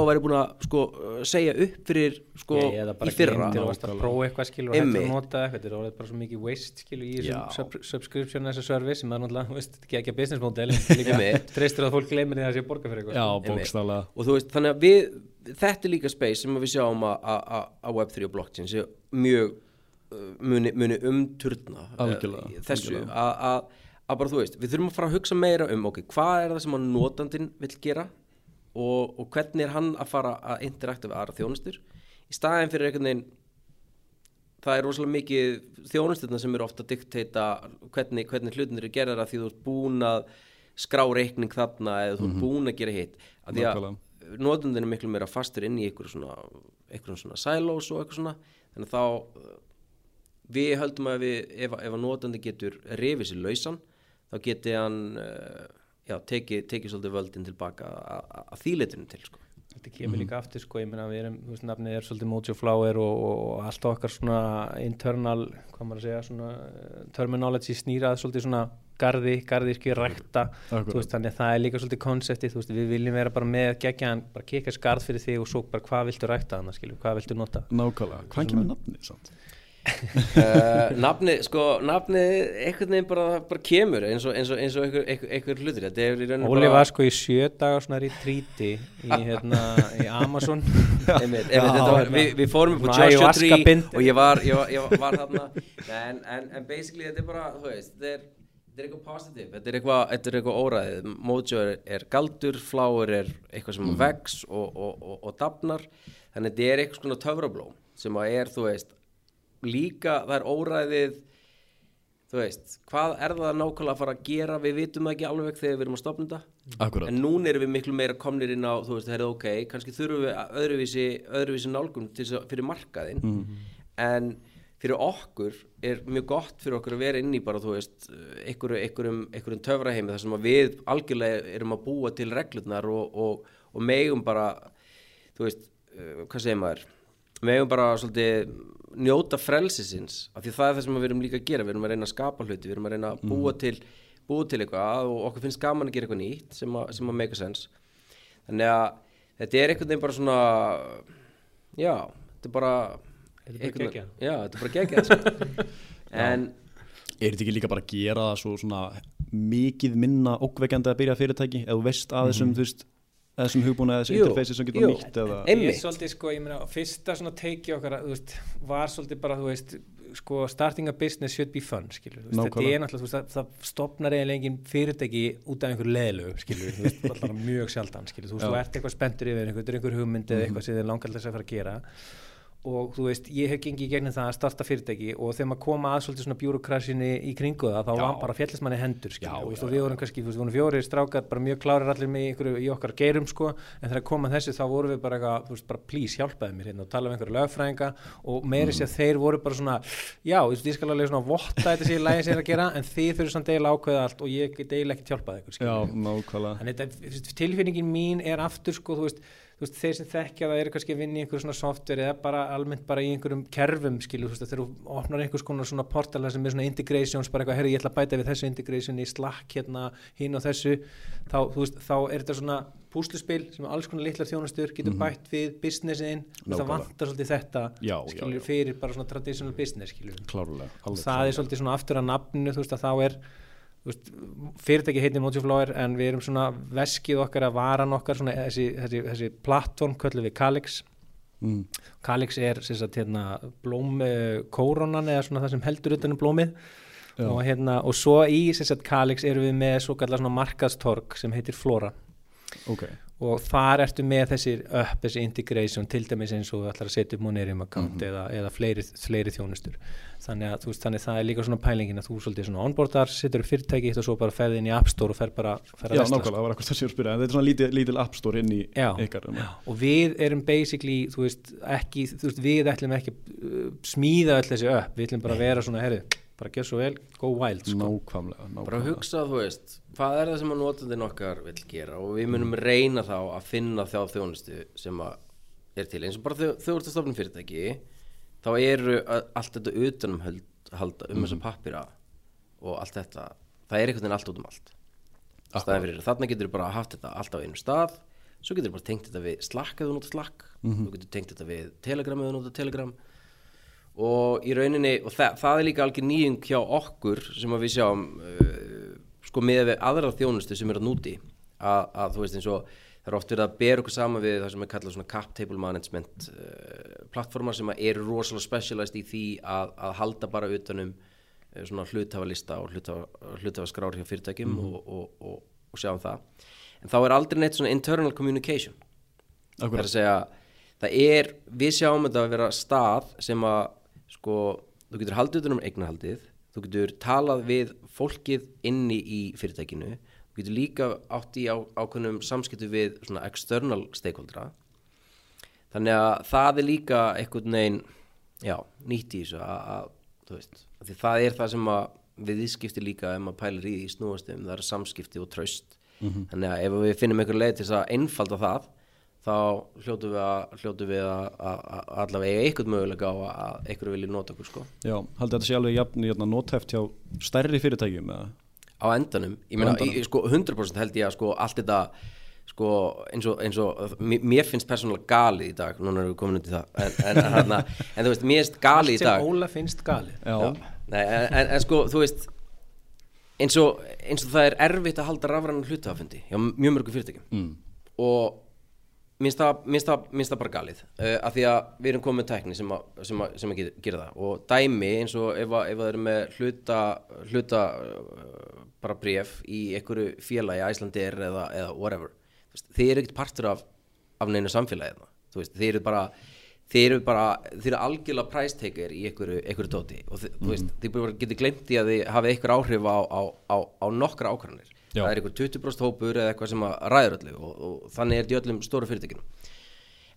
að væri búin að sko, uh, segja upp fyrir sko, eða bara í fyrra. og varst að prófa eitthvað skilur og Einmitt. að nota eitthvað. Þetta er bara svo mikið waste skilur í sub subscription as a service sem er náttúrulega, ekki ekki að business model treystur að fólk gleymir því að það sé að borga fyrir eitthvað. Já, og þú veist, þannig að við þetta er líka space sem við sjáum að- að að- að Web3 og blockchain sé mjög uh, muni, muni umturna uh, Algjörlega, þessu. að- að að bara þú veist, við þurfum að fara að hugsa meira um ok, hvað er það sem að notandinn vill gera og, og hvernig er hann að fara að interakta við aðra þjónustur? Í staðin fyrir einhvern veginn það er rosalega mikið þjónusturna sem eru ofta að diktata hvernig, hvernig hlutin eru gerðar að því þú ert búin að skrá reikning þarna eða þú ert búin að gera hitt. Að því að notundin er miklu meira fastur inn í einhverjum svona, einhverjum svona silos og eitthvað svona. Þannig að þá við höldum að við, ef, ef að notandi getur rifið sér lausan þá geti hann uh, já, tekið teki svolítið völdin tilbaka að- að að þýleitinu til sko. Þetta kemur líka aftur sko, ég meina við erum, þú veist, nafnið er svolítið Mojo Flower og, og, og allt okkar svona internal, hvað maður að segja, svona eh, terminology snýrað svolítið svona garði, garðirki, rækta, veist, þannig að það er líka svolítið veist, við viljum vera bara með geggjaðan, bara kika skarð fyrir þig og svo bara hvað viltu rækta þannig, skilju, hvað viltu nota? Nákvæmlega, hvað kemur nafnið samt? Uh, nafni, sko, nafni einhvern veginn bara, bara kemur eins og, eins og, eins og einhver, einhver, einhver hlutur þetta er í rauninni Óli bara- var sko í sjö dagar svona í tríti í, hérna, í Amazon. Einmitt, einmitt, þetta var, við, við fórum upp á Joshua ayahuasca Tree bind. og ég var, ég var, ég var, þarna. En, en, en basically þetta er bara veist, þetta er, þetta er eitthvað positive. Þetta er eitthvað, þetta er eitthvað óræðið. Mojo er, er galdur, flower er eitthvað sem vex og, og, og, og dafnar. Þannig þetta er eitthvað svona töfrablóm sem að er, þú veist líka, það er óræðið þú veist, hvað er það nákvæmlega að fara að gera, við vitum það ekki alveg þegar við erum að stopna þetta. Akkurat, en núna erum við miklu meira komnir inn á þú veist, það er ok, kannski þurfum við öðruvísi, öðruvísi nálgun fyrir markaðin en fyrir okkur er mjög gott fyrir okkur að vera inn í bara þú veist, einhverju, einhverjum, töfraheimi þar sem við algjörlega erum að búa til reglurnar og, og, og megum bara þú veist, uh, hvað segir maður? Megum bara svolítið njóta frelsisins, af því það er það sem við erum líka að gera, við erum að reyna að skapa hluti við erum að reyna að búa til, búa til eitthvað og okkur finnst gaman að gera eitthvað nýtt sem að, sem að make sense. Þannig að þetta er einhvern veginn bara svona já, þetta er bara Þetta er bara geggjað. já, þetta er bara geggjað sko. en er þetta ekki líka bara að gera það svo svona mikið minna ókveikjandi að byrja fyrirtæki? Ef þú veist að þessum, þú veist þessum hugbúna eða þessu Jú, interfeysi sem getur nýtt eða Einmitt. Ég er svolítið sko, ég meina, fyrsta svona teiki okkar, þú veist, var svolítið bara, þú veist, sko, starting a business should be fun, skilur, þú veist, þetta er náttúrulega, þú veist, það, það stopnar eiginlega engin fyrirtæki út af einhverju leðilegu, skilur, þú veist, bara mjög sjaldan, skilur, þú veist, þú ert eitthvað spenntur yfir einhver, er einhver hugmynd eða eitthvað sem þið langar þess að fara að gera og þú veist, ég hef gengið í gegnum það að starta fyrirtæki og þegar maður koma að svolítið svona bjúrokrasinni í kringu það, þá Já. var bara fjallist manni hendur, Já, veist, já, og við vorum kannski, þú veist, við vorum fjórir strákar, bara mjög klárir allir með ykkur í okkar geirum, sko, en þegar koma þessi þá vorum við bara eitthvað, þú veist, bara please hjálpaði mér hérna og tala um einhverju lögfræðinga. Og meiri sér að þeir voru bara svona, já, þú veist, ég skal alveg svona votta þetta sér lægin sér að gera, en þið þurfum samt deila ákveða allt og ég get deila ekki hjálpað ykkur, Já, þú veist, þeir sem þekkja það eru kannski að vinna í einhverjum svona software eða bara almennt bara í einhverjum kerfum skilu, þú veist, þegar þú opnar einhvers konar svona portala sem er svona integrations, bara eitthvað, herri, ég ætla að bæta við þessu integration í Slack hérna, hinn og þessu, þá, þú veist, þá er þetta svona púsluspil sem er alls konar litlar þjónastur, getur bætt við businessin, það vantar svolítið þetta, Já, já, skilur, já. fyrir bara svona traditional business, skilur. Klárlega, það er svolítið svona aftur að nafninu þú veist að þá er fyrirtæki heitir Mojiflower en við erum svona veskið okkar að varan okkar svona þessi, þessi, þessi plattform köllum við Calix. Mm. Calix er sagt, hérna, blóm uh, kóronan eða svona það sem heldur utanum blómið. Og, hérna, og svo í sagt, Calix erum við með svo kallar markaðstorg sem heitir Flora. Ok, og þar ertu með þessir upp, þessi integration, til dæmis eins og þú ætlar að setja upp Monerium account Mhm. eða, eða fleiri, fleiri þjónustur þannig að veist, þannig það er líka svona pælingin að þú svolítið svona onboardar, setur upp fyrirtæki og svo bara ferði inn í App Store og fer bara fer Já, nákvæmlega, það var eitthvað sem ég var að spyrja en þetta er svona lítil, lítil app store inn í Já. ykkar um, og við erum basically þú veist, ekki, þú veist, við ætlum ekki uh, smíða öll þessi upp við ætlum bara að vera svona, herri, bara gjör svo vel go wild, sko. Nákvæmlega, nákvæmlega bara hugsa, þú veist, hvað er það sem að notandinn okkar vill gera? Og við munum reyna þá að finna þá þjónustu sem að er til, eins og bara að stofna fyrirtæki þá eru allt þetta utanum halda um þessa pappira og allt þetta, það er einhvern veginn allt út um allt. Fyrir, þarna getur bara haft þetta allt á einum stað svo getur bara tengt þetta við Slack eða nota Slack. Þú getur tengt þetta við Telegram eða nota Telegram. Og í rauninni og það, það er líka algjör nýjung hjá okkur sem að við sjáum uh, sko með við aðra þjónustu sem er að núti að, að þú veist eins og það er oft verið að bera okkur saman við það sem er kallað svona cap table management uh, plattformar sem eru rosalega specialized í því að, að halda bara utanum uh, svona hluthafalista og hluthafa, hluthafaskrár hjá fyrirtækjum og, og, og, og sjáum það. En þá er aldrei neitt svona internal communication. Það er að segja það er, við sjáum þetta að vera stað sem að sko, þú getur haldið utan um eignarhaldið þú getur talað við fólkið inni í fyrirtækinu. Þú getur líka átt í á, ákveðnum samskiptu við svona external stakeholdera. Þannig að það er líka veginn já, nýtt í þessu að, að því það er það sem að við ískipti líka ef maður pælir í því snúast um það er samskipti og traust. Þannig að ef við finnum einhver leið til þess að einfalda það þá hljótu við að, hljótu við að, að, að allavega eiga einhvern mögulega á að einhverju vilji nota okkur sko. Já, haldið þetta sé alveg jafn, jafn nótæft hjá stærri fyrirtækjum eða? á endanum, ég meina, endanum. í- sko 100% held ég að sko allt þetta sko eins og, eins og mér- finnst persónulega galið í dag. Núna erum við komin út í það. En, en, en, en þú veist, mér finnst galið í sem dag. Óla finnst galið. Já, Nei, en, en, en sko, þú veist eins og, eins og það er erfitt að halda rafrænan hlutafafundi hjá mjög mörgum fyrirtækjum. Mm. og minnst það, bara galið uh, af því að við erum komið með tækni sem að, sem að, sem að gera, gera það. Og dæmi eins og ef, að, það eru með hluta, hluta uh, bara bréf í einhverju félagi Æslandir eða, eða whatever veist, þið eru ekkert partur af, af neinu samfélagi veist, þið eru bara þið eru bara, þið eru algjörlega price taker í einhverju, einhverju tóti og þið, þú veist, bara getur glemt því að þið hafið einhver áhrif á, á, á, á nokkra ákvarðanir Já. það er einhver 20% hópur eða eitthvað sem að ræður öllu og, og þannig er þetta í öllum stóru fyrirtækinu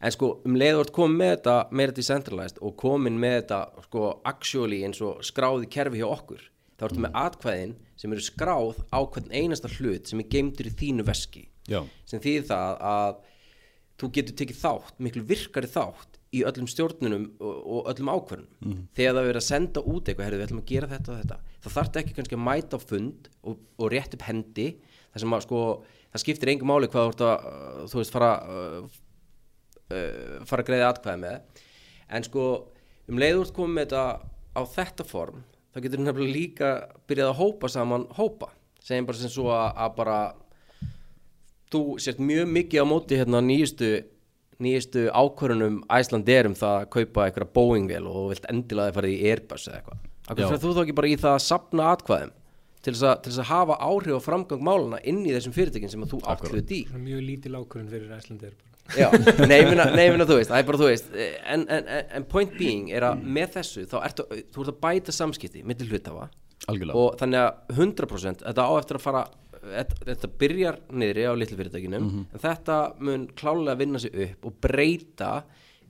en sko um leið þú ert komin með þetta meira decentralized og komin með þetta sko actually eins og skráði kerfi hjá okkur þá ertu með atkvæðin sem eru skráð á hvern einasta hlut sem er geimtur í þínu veski. Já, sem þýðir það að þú getur tekið þátt, miklu virkari þátt í öllum stjórnunum og, og öllum ákvörnum þegar það er verið að senda út eitthvað, herrðu, við ætlum að gera þetta og þetta þá þarf ekki kannski að mæta á fund og, og rétt upp hendi það sem að sko, það skiptir engum máli hvað þú ert að, uh, þú veist, fara uh, uh, fara að greiða atkvæði með. En sko, um leiður ert komið með þetta á þetta form þá getur nefnilega líka byrjað að hópa saman hópa, segjum bara sem svo að, að bara þú sért mjög mikið á móti hérna nýjustu nýjustu ákvörunum Æslandir um það að kaupa eitthvað Boeing-vél og vilt endilega fara í Airbus eða eitthvað. Akkur fyrir þú þá ekki bara í það að sapna atkvæðum til þess, að, til þess að hafa áhrif og framgang málana inn í þessum fyrirtækin sem að þú hlut í Svona mjög lítil ákvörðun fyrir Æslandir bara. Já, nei, ég meina, nei, ég meina, þú veist, það er bara, þú veist en, en, en, point being er að með þessu þá ertu, þú ert að bæta samskipti millir hlutafa algjörlega. og þannig að 100% þetta á eftir að fara þetta, þetta byrjar niðri á litlu fyrirtækinum en þetta mun klálega vinna sig upp og breyta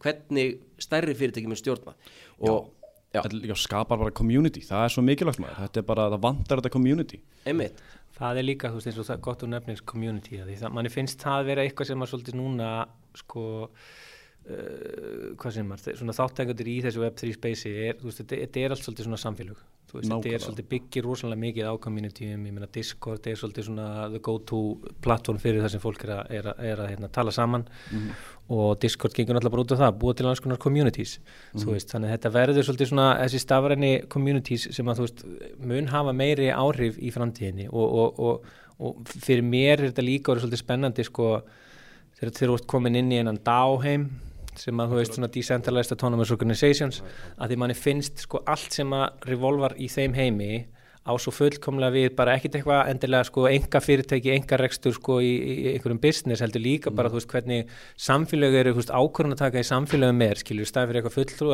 hvernig stærri fyrirtæki mun stjórna. Og já, Þetta líka skapar bara community, það er svo mikilvægt maður. Þetta er bara, það vantar þetta community. Einmitt. Það er líka, þú veist, eins og það er gott úr nefnir community, að því það, manni finnst það vera eitthvað sem að svolítið núna, sko, uh, hvað sem maður, svona þáttengandir í þessu Web3 space er, þú veist, þetta, er allt svolítið svona samfélög, þú veist, þetta er svolítið byggir rosalega mikið á communityum, ég meina Discord er svolítið svona the go-to plattform fyrir það sem fólk er að, er að, er að hérna, tala saman. Og Discord gengur náttúrulega bara út af það, búið til alls konar communities, þú veist, þannig að þetta verður svolítið svona þessi stafræni communities sem að þú veist, mun hafa meiri áhrif í framtíðinni. Og, og, og, og fyrir mér er þetta líka orðið svolítið spennandi sko, þegar þeir eru komin inn í einan DAO-heim sem að þú veist svona Decentralized Autonomous Organizations að því manni finnst sko allt sem að revolvar í þeim heimi á svo fullkomlega við bara ekkit eitthvað endilega sko enga fyrirtæki, enga rekstur sko í, í einhverjum business heldur líka bara þú veist hvernig samfélög eru, ákvörðun að taka í samfélögum er, skilur, stað fyrir eitthvað fulltrú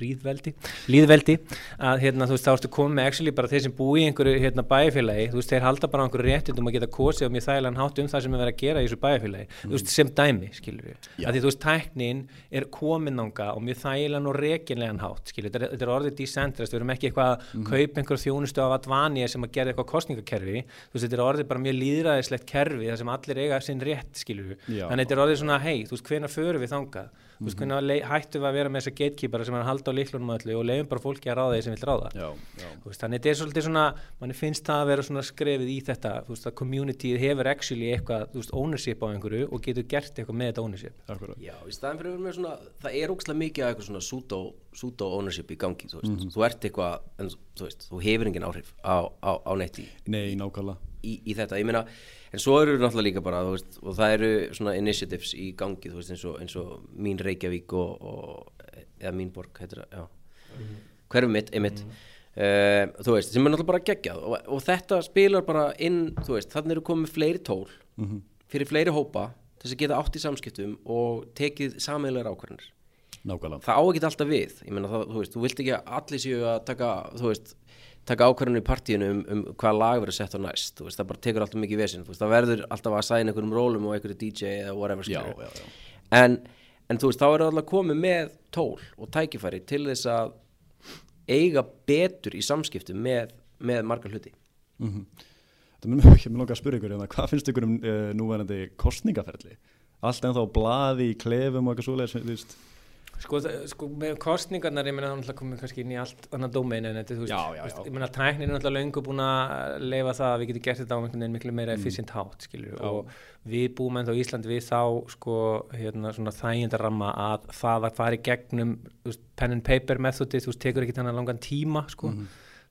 ríðveldi líðveldi, að hérna þú veist þá ertu komið actually bara þeir sem búi í einhverju hérna bæjarfélagi, þú veist þeir halda bara á einhverju réttindum að geta kosið og mjög þægilegan hátt um það sem er verið að gera í þessu bæjarfélagi, þú veist sem dæmi, skilur við, Já. að því þú veist tæknin er komin ánga og mjög þægilegan og er, er einhver þjónustu af Advania sem að gera eitthvað kostningakerfi, þú veist, þetta er orðið bara mjög líðræðislegt kerfi þar sem allir eiga sinn rétt, skilur við, þannig þetta er orðið svona, hei, þú veist, hvenær förum við þangað, þú veist, hvenær hættum við að vera með þessa gatekeepera sem er að halda á líklunum öllu og leiðum bara fólki að ráða því sem vil ráða. já, já, Þú Veist, þannig þetta er svolítið svona, manni finnst það að vera svona skrefið í þetta, þú veist að communityð hefur actually eitthvað, þú veist, ownership á einhverju og getur gert eitthvað með þetta ownership. Já, í staðan fyrir að vera með svona, það er ógslag mikið af eitthvað svona pseudo, pseudo ownership í gangi, þú veist, þú ert eitthvað, en þú veist, þú hefur engin áhrif á, á, á neitt í, Nei, nákvæmlega. í, í þetta, ég meina, en svo eru náttúrulega líka bara, veist, og það eru svona initiatives í gangi, veist, eins og, eins og mín Reykjavík og, og eða mín borg, heitir það, já, hverfum mitt, einmitt, uh, þú veist, sem er náttúrulega bara geggjað og, og þetta spilar bara inn, þú veist, þannig eru komið fleiri tól fyrir fleiri hópa þess að geta átt í samskiptum og tekið sameiginlegar ákvarðanir. Nákvæmlega. Það á ekki alltaf við. Ég meina það, þú veist, þú vilt ekki að allir séu að taka, þú veist, taka ákvarðinu í partíinu um, um hvaða lag verður sett á næst veist, það bara tekur alltaf mikið vesinn það verður alltaf að sæna einhverjum rólum og einhverju DJ eða whatever Já, já, já en, en þú veist, þá er alltaf komið með tól og tækifæri til þess að eiga betur í samskiptum með, með margar hluti Mhm. Það mun mér mér langar að spyrja ykkur hérna, hvað finnst ykkur um uh, núverandi kostningaferli? Allt ennþá á blaði í klefum og eitthvað veist Sko, sko með kostningarnar, ég meina það er náttúrulega komið kannski inn í allt annað dómein en þetta, þú veist, Já, já, já. ég meina tæknin er náttúrulega löngu búin að leifa það að við getum gert þetta á einhvern veginn miklu meira efficient hátt, skilur Mm. Já. og við búum ennþá í Íslandi við þá, sko, hérna svona þægindaramma að það að fara í gegnum, þú veist, pen and paper methodið, þú veist, tekur ekki þannig langan tíma, sko, Mhm.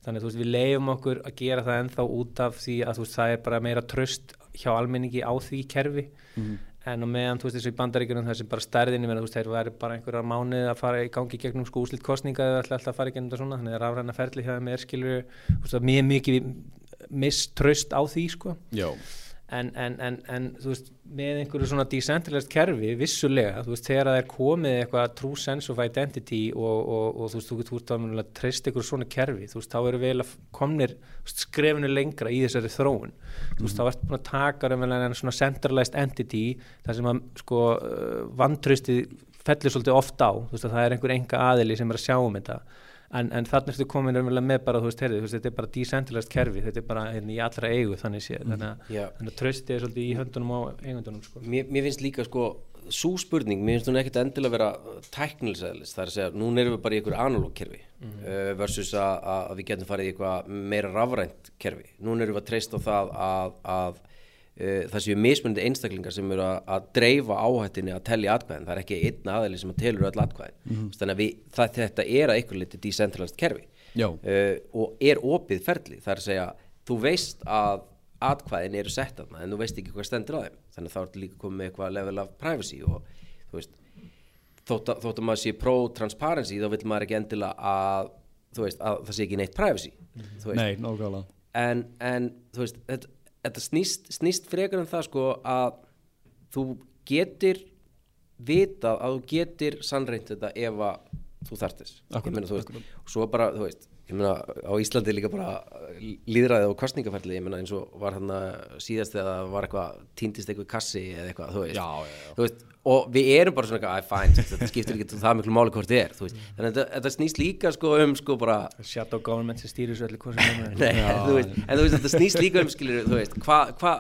þannig að þú veist, við leifum okkur að gera það ennþá út af því að þú veist, það er bara meira tröst hjá almenningi á því kerfi Mhm. En á meðan, þú veist, þessu í bandaríkjunum það sem bara stærðinni, menn, þú veist, þeir væri bara einhverjar mánuði að fara í gangi gegnum sko úslit kostninga eða alltaf að fara í gegnum þetta svona, þannig að rafræna ferli hjá þeim er skilur, þú veist, að mjög mikið miströst á því, sko. Já, en, en, en, en þú veist, með einhverju svona decentralized kerfi, vissulega þú veist, þegar það er komið eitthvað true sense of identity og, og, og þú veist, þú þú ert að treyst einhverju svona kerfi þú veist, þá eru vel að komnir skrefinu lengra í þessari þróun. Þú veist, þá ert búin að taka raunverulega en svona centralized entity þar sem að sko uh, vantröstið fellur svolítið oft á, þú veist, að það er einhver enga aðili sem er að sjá um þetta en, en þannig ertu komin með bara, þú veist, veist, þetta er bara decentralized kerfi, þetta er bara hérna, í allra eigu þannig sé, þannig að Já. þannig að tröstið er svolítið í höndunum á eigundunum sko. mér, mér finnst líka sko svo spurning, mér finnst hún ekkert endilega vera tæknilisæðlis, það er að segja, núna erum við bara í einhverju analóg kerfi uh, versus að, við getum farið í eitthvað meira rafrænt kerfi, núna erum við að treysta á það að, að það séu mismunandi einstaklingar sem eru að, dreifa áhættinni að telja atkvæðin, það er ekki einn aðeili sem að telur öll atkvæðin, þannig að við, það, þetta er að einhver liti decentralized kerfi. Uh, og er opið ferli. Það er að segja, þú veist að atkvæðin eru sett þarna en þú veist ekki hvað stendur á þeim. Þannig að þá ertu líka komið með eitthvað level of privacy og þú veist þótt að, þótt að maður sé pro-transparency þá vil maður ekki endilega að veist, að það sé ekki neitt privacy. Þú veist, nei, en, en þú veist, þetta, þetta snýst, snýst frekar en það sko að þú getur vitað að þú getur sannreint þetta ef að þú veist, akkúrat. og svo bara þú veist ég meina á Íslandi líka bara líðræði og kostningaferli, ég meina eins og var hann síðast þegar það var eitthvað týndist eitthvað kassi eða eitthvað, þú veist, Já, já, já. Þú veist og við erum bara svona eitthvað, að fæn, þetta skiptir ekki það miklu máli hvort þið er, veist, þannig að þetta, þetta snýst líka sko um sko bara shadow government sem stýrir svo allir en þú veist, þetta snýst líka um skilur, þú veist, hvað hva,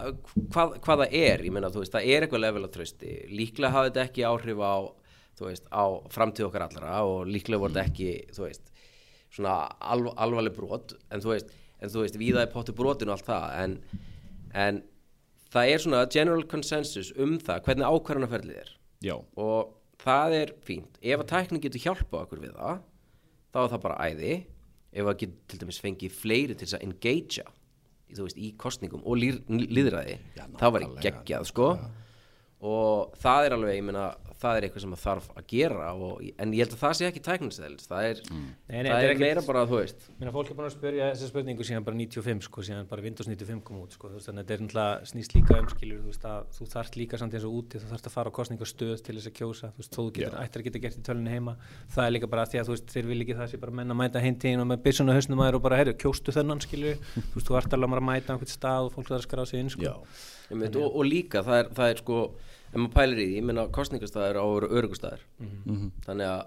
hva, hva það er, ég meina, þú veist, það er eitthvað level af trösti, líklega hafði þetta ekki áhrif á, þú veist, á framtíð okkar allra og líklega voru þetta ekki, þú veist, svona alv, alvarleg brot, en þú veist, en þú veist, víða er pottu brotinu og allt það, en, en það er svona general consensus um það, hvernig ákvarðanaferlið er. Já, og það er fínt. Ef að tæknin getur hjálpað okkur við það þá er það bara æði. Ef að getur til dæmis fengið fleiri til þess að engagea veist, í kostningum og líð, líðræði það var nákvæmlega, geggjað sko. Og það er alveg, ég meina það er eitthvað sem að þarf að gera og, en ég held að það sé ekki tækninsæðilist það er, Nei, nei, það þetta er er meira bara þú veist. Meina, fólk er búin að spyrja þessa spurningu síðan bara 95 sko, síðan bara Windows 95 kom út sko, veist, þannig að þetta er náttúrulega snýst líka um skilur, þú veist að þú þarft líka samt eins og úti þú þarft að fara á kostningastöð til þess að kjósa þú veist, þó þú getur, ættir að geta gert í tölunni heima. Það er líka bara því að þú veist, þeir vil ekki það sé bara menn að mæta heimtíðin og með byssuna hausnum aður og bara, herru, kjóstu þennan skilur? Þú veist, þú ert alveg að mæta á einhvern stað og fólk þarf að skrá sig inn sko. Já, Einmitt, og, og líka það er, það er sko ef maður pælir í því, ég meina kostningastæður á að vera örugustæður Mhm. þannig að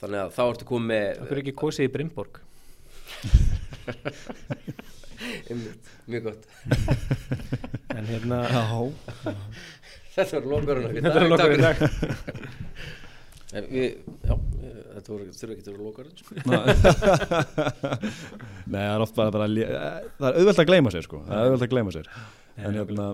þannig að þá ertu komið með það fyrir ekki kosið í Brimborg einmitt, mjög gott. En hérna þetta var lokarinn þetta lokkur í dag. Við, já, eh, þetta þurfa ekki að vera lokarinn sko. Nei, það er oft bara, bara það er auðvelt að gleyma sér sko, það er auðvelt að gleyma sér. En hérna,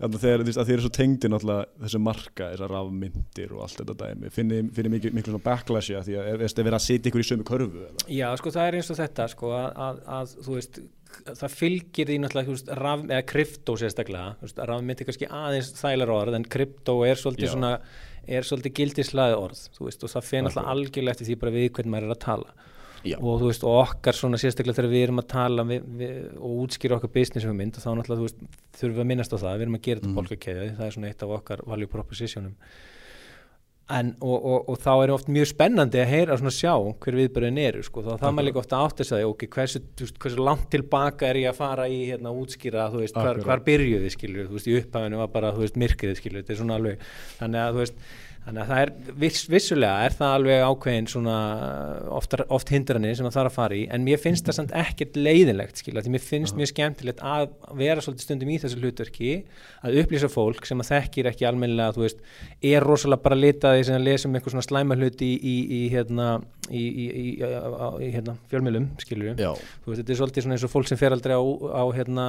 hérna þegar veist, að þið eru svo tengdi náttúrulega þessu marka, þessar rafmyndir og allt þetta dæmi, finnir, mikið, miklu svona backlashi að því að er, er verið að setja ykkur í sömu körfu eða? Já, sko það er eins og þetta sko að, að, að þú veist það fylgir því náttúrulega veist, raf, eða kryptó sérstaklega, rafmynd er kannski aðeins þælar orð en kryptó er svolítið svona, er svolítið gildislaði orð, þú veist, og það fyrir náttúrulega algjörlega eftir því bara við hvernig maður er að tala. Og þú veist, og okkar svona sérstaklega þegar við erum að tala við, við, og útskýra okkar business hugmynd þá náttúrulega, veist, þurfum við að minnast á það. Við erum að gera þetta mm. bólkakeið, það er svona eitt af okkar value propositionum en, og, og, og þá er oft mjög spennandi að heyra svona sjá hver viðbörðin eru sko, þá það maður líka ofta átt að segja ok, hversu, veist, hversu langt tilbaka er ég að fara í hérna útskýra þú veist, hvar, hvar byrjuði skilur, þú veist, í upphafinu var bara, þú veist, myrkrið skilur, þetta er svona alveg, þannig að þú veist þannig að það er, viss, vissulega er það alveg ákveðin svona oft, oft hindranir sem það þarf að fara í en mér finnst það samt ekkert leiðinlegt skilja, því mér finnst mjög skemmtilegt að vera svolítið stundum í þessu hlutverki að upplýsa fólk sem að þekkir ekki almennilega, þú veist, er rosalega bara litaði sem að lesa um eitthvað svona slæma hluti í, í, í hérna í, hérna, fjölmjölum skilur Já, þú veist, þetta er svolítið svona eins og fólk sem fer aldrei á, á hérna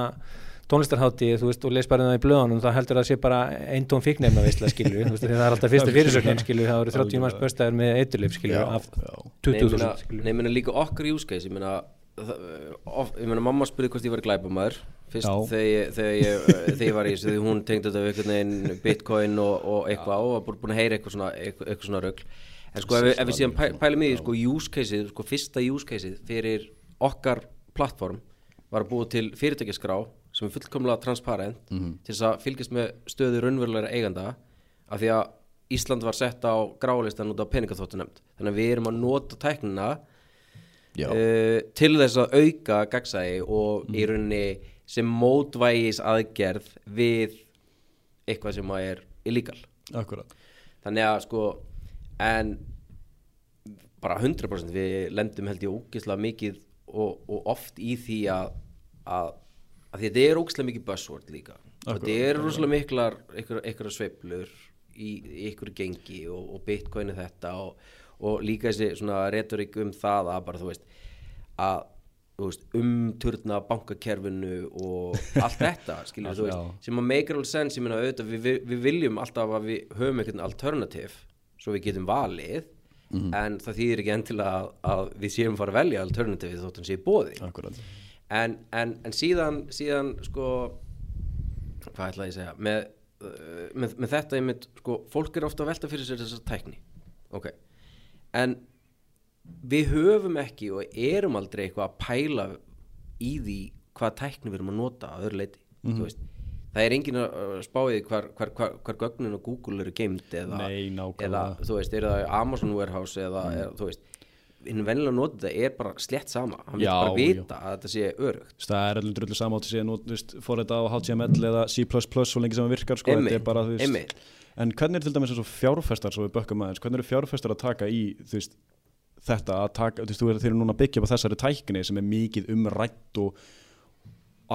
tónlistarhátti, þú veist, og les bara það í blöðunum það heldur að það sé bara einn tón fíknefna veistla, skilur, þú veist, það er alltaf fyrsta fyrirsögnin, skilur, það eru 30 manns böstaður með eiturlif, skilur, já, af já. 20.000, Nei, skilur. ég meina líka okkar use case ég of, ég meina mamma spurði hvort ég var glæpamaður fyrst þegar ég, þegar, ég, þegar ég var í þessu því hún tengdi þetta við einhvern veginn bitcoin og, og eitthvað og var búin- að heyra eitthvað svona, eitthvað, svona rögl en sko ef, við- ef við síðan pæ, pælum í því sko use caseið, sko fyrsta use caseið fyrir okkar plattform var að búa til fyrirtækjaskrá sem er fullkomlega transparent til þess að fylgjast með stöðu raunverulegra eiganda af því að Ísland var sett á grálistan út af peningaþóttunemnd þannig að við erum að nota tæknina uh, til þess að auka gagsægi og í rauninni sem mótvægis aðgerð við eitthvað sem er illegal. Akkurat. Þannig að sko en bara 100% við lendum held ég ógeðslega mikið og, og oft í því að, að, að þetta er ógeðslega mikið buzzword líka. Og Akkurat, þetta er rosalega miklar einhverja sveiflur í, einhverju gengi og, og bitcoin er þetta og, og líka þessi svona retorik um það að bara þú veist að þú veist, umturna bankakerfinu og allt þetta skilur þú Já. veist, sem að make all sense ég meina auðvitað, við, við, við viljum alltaf að við höfum einhvern alternativ svo við getum valið en það þýðir ekki endilega að, að við séum fara að velja alternativið þótt hann sé bóði Akkurat en, en, en síðan síðan sko hvað ætla ég að segja? Með, uh, með, með þetta einmitt, sko, fólk er ofta að velta fyrir sér þessa tækni. Ok, en við höfum ekki og erum aldrei eitthvað að pæla í því hvað tækni við erum að nota að öðru leiti þú veist. Það er engin að spá í því hvar, hvar, hvar, hvar gögnin og Google eru geimd eða, Nei, eða þú veist, er það Amazon Warehouse eða, eða þú veist hinn venjulega notið þetta er bara slett sama hann vil Já, bara já. vita að þetta sé örugt það er allir drullu samátt síðan út, þú veist, fór þetta á HTML eða C++ svo lengi sem það virkar sko, þetta er bara, þú veist, en hvernig er til dæmis eins og fjárfestar svo við bökkum aðeins, hvernig eru fjárfestar að taka í þú veist, þetta að taka, þú veist, þú eru núna að byggja upp á þessari tækni sem er mikið umrætt og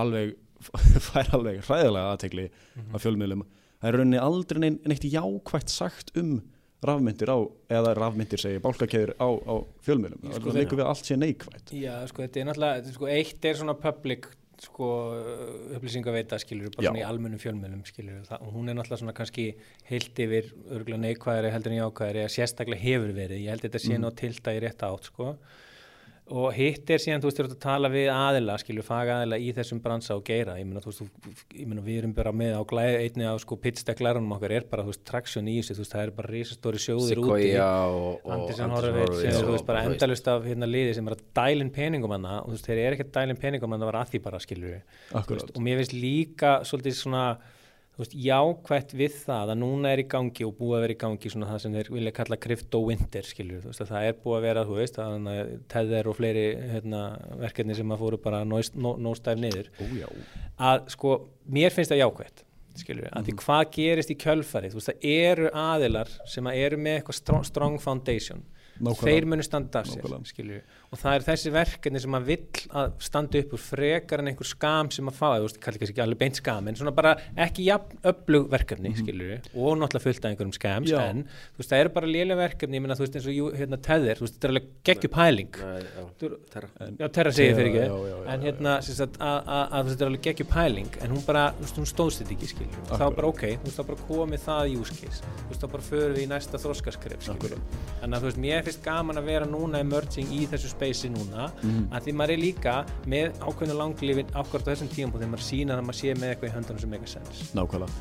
alveg fær alveg hræðilega aðtegli Mhm. af fjölmiðlum, það er rauninni aldrei neitt jákvætt sagt um rafmyndir á, eða rafmyndir segi bálkakeður á, á fjölmiðlum Sko, það leikur við allt sé neikvætt Já, sko, þetta er náttúrulega, sko, eitt er svona public sko, upplýsingaveita skilur, bara Já. svona í almennum fjölmjölum skilur, það, hún er náttúrulega svona kannski heilt yfir örgulega neikvæðari heldur en jákvæðari að sérstaklega hefur verið, ég held þetta sé Mhm. ná tilta í rétt átt sko og hitt er síðan, þú veist, þú ert að tala við aðila, skilju, faga aðila í þessum bransa og geira, ég meina, þú veist, þú, ég meina, við erum bara með á glæði, einni á sko pittsteklarunum okkar er bara, þú veist, traksjón í þessu, þú veist, það er bara risastóri sjóðir úti, Sequoia og, og Andersen er, þú veist, bara endalust af hérna liði sem er að dælin peningum hana. Og þú veist, þeir eru ekki að dælin peningum hana, það var að því bara, skilju, og mér finnst líka svolítið svona veist, jákvætt við það að núna er í gangi og búið að vera í gangi svona það sem þeir vilja kalla crypto winter skilur, þú veist að það er búið að vera þú veist að teðir og fleiri hérna, verkefni sem að fóru bara nóstæf niður. Ójá. að sko, mér finnst það jákvætt skilur, að því hvað gerist í kjölfarið þú veist, það eru aðilar sem að eru með eitthvað strong, strong foundation. Nákvæmlega. þeir munu standa af sér skilur, og það er þessi verkefni sem að vill að standa upp úr frekar en einhver skam sem að fá, þú veist, kallir kannski ekki alveg beint skam en svona bara ekki jafn öflug verkefni mm skilur, og náttúrulega fullt af einhverjum skams Já. en þú veist, það eru bara lélega verkefni, ég meina þú veist eins og hérna teðir, þú veist, þetta er alveg geggjupæling Nei, já, terra. Segir fyrir ekki. en hérna, þetta er alveg geggjum pæling en hún bara, þú veist, hún stóðst þetta ekki skilur þá Akkurat. bara ok, þú veist, þá bara komið það case. Þú veist, þá bara förum við í næsta þróskaskref skilur þannig að þú veist, spacei núna Mhm. að því maður er líka með ákveðnu langlífin ákvært á þessum tíum þegar maður sína að maður sé með eitthvað í höndunum sem a sense Nákvæmlega.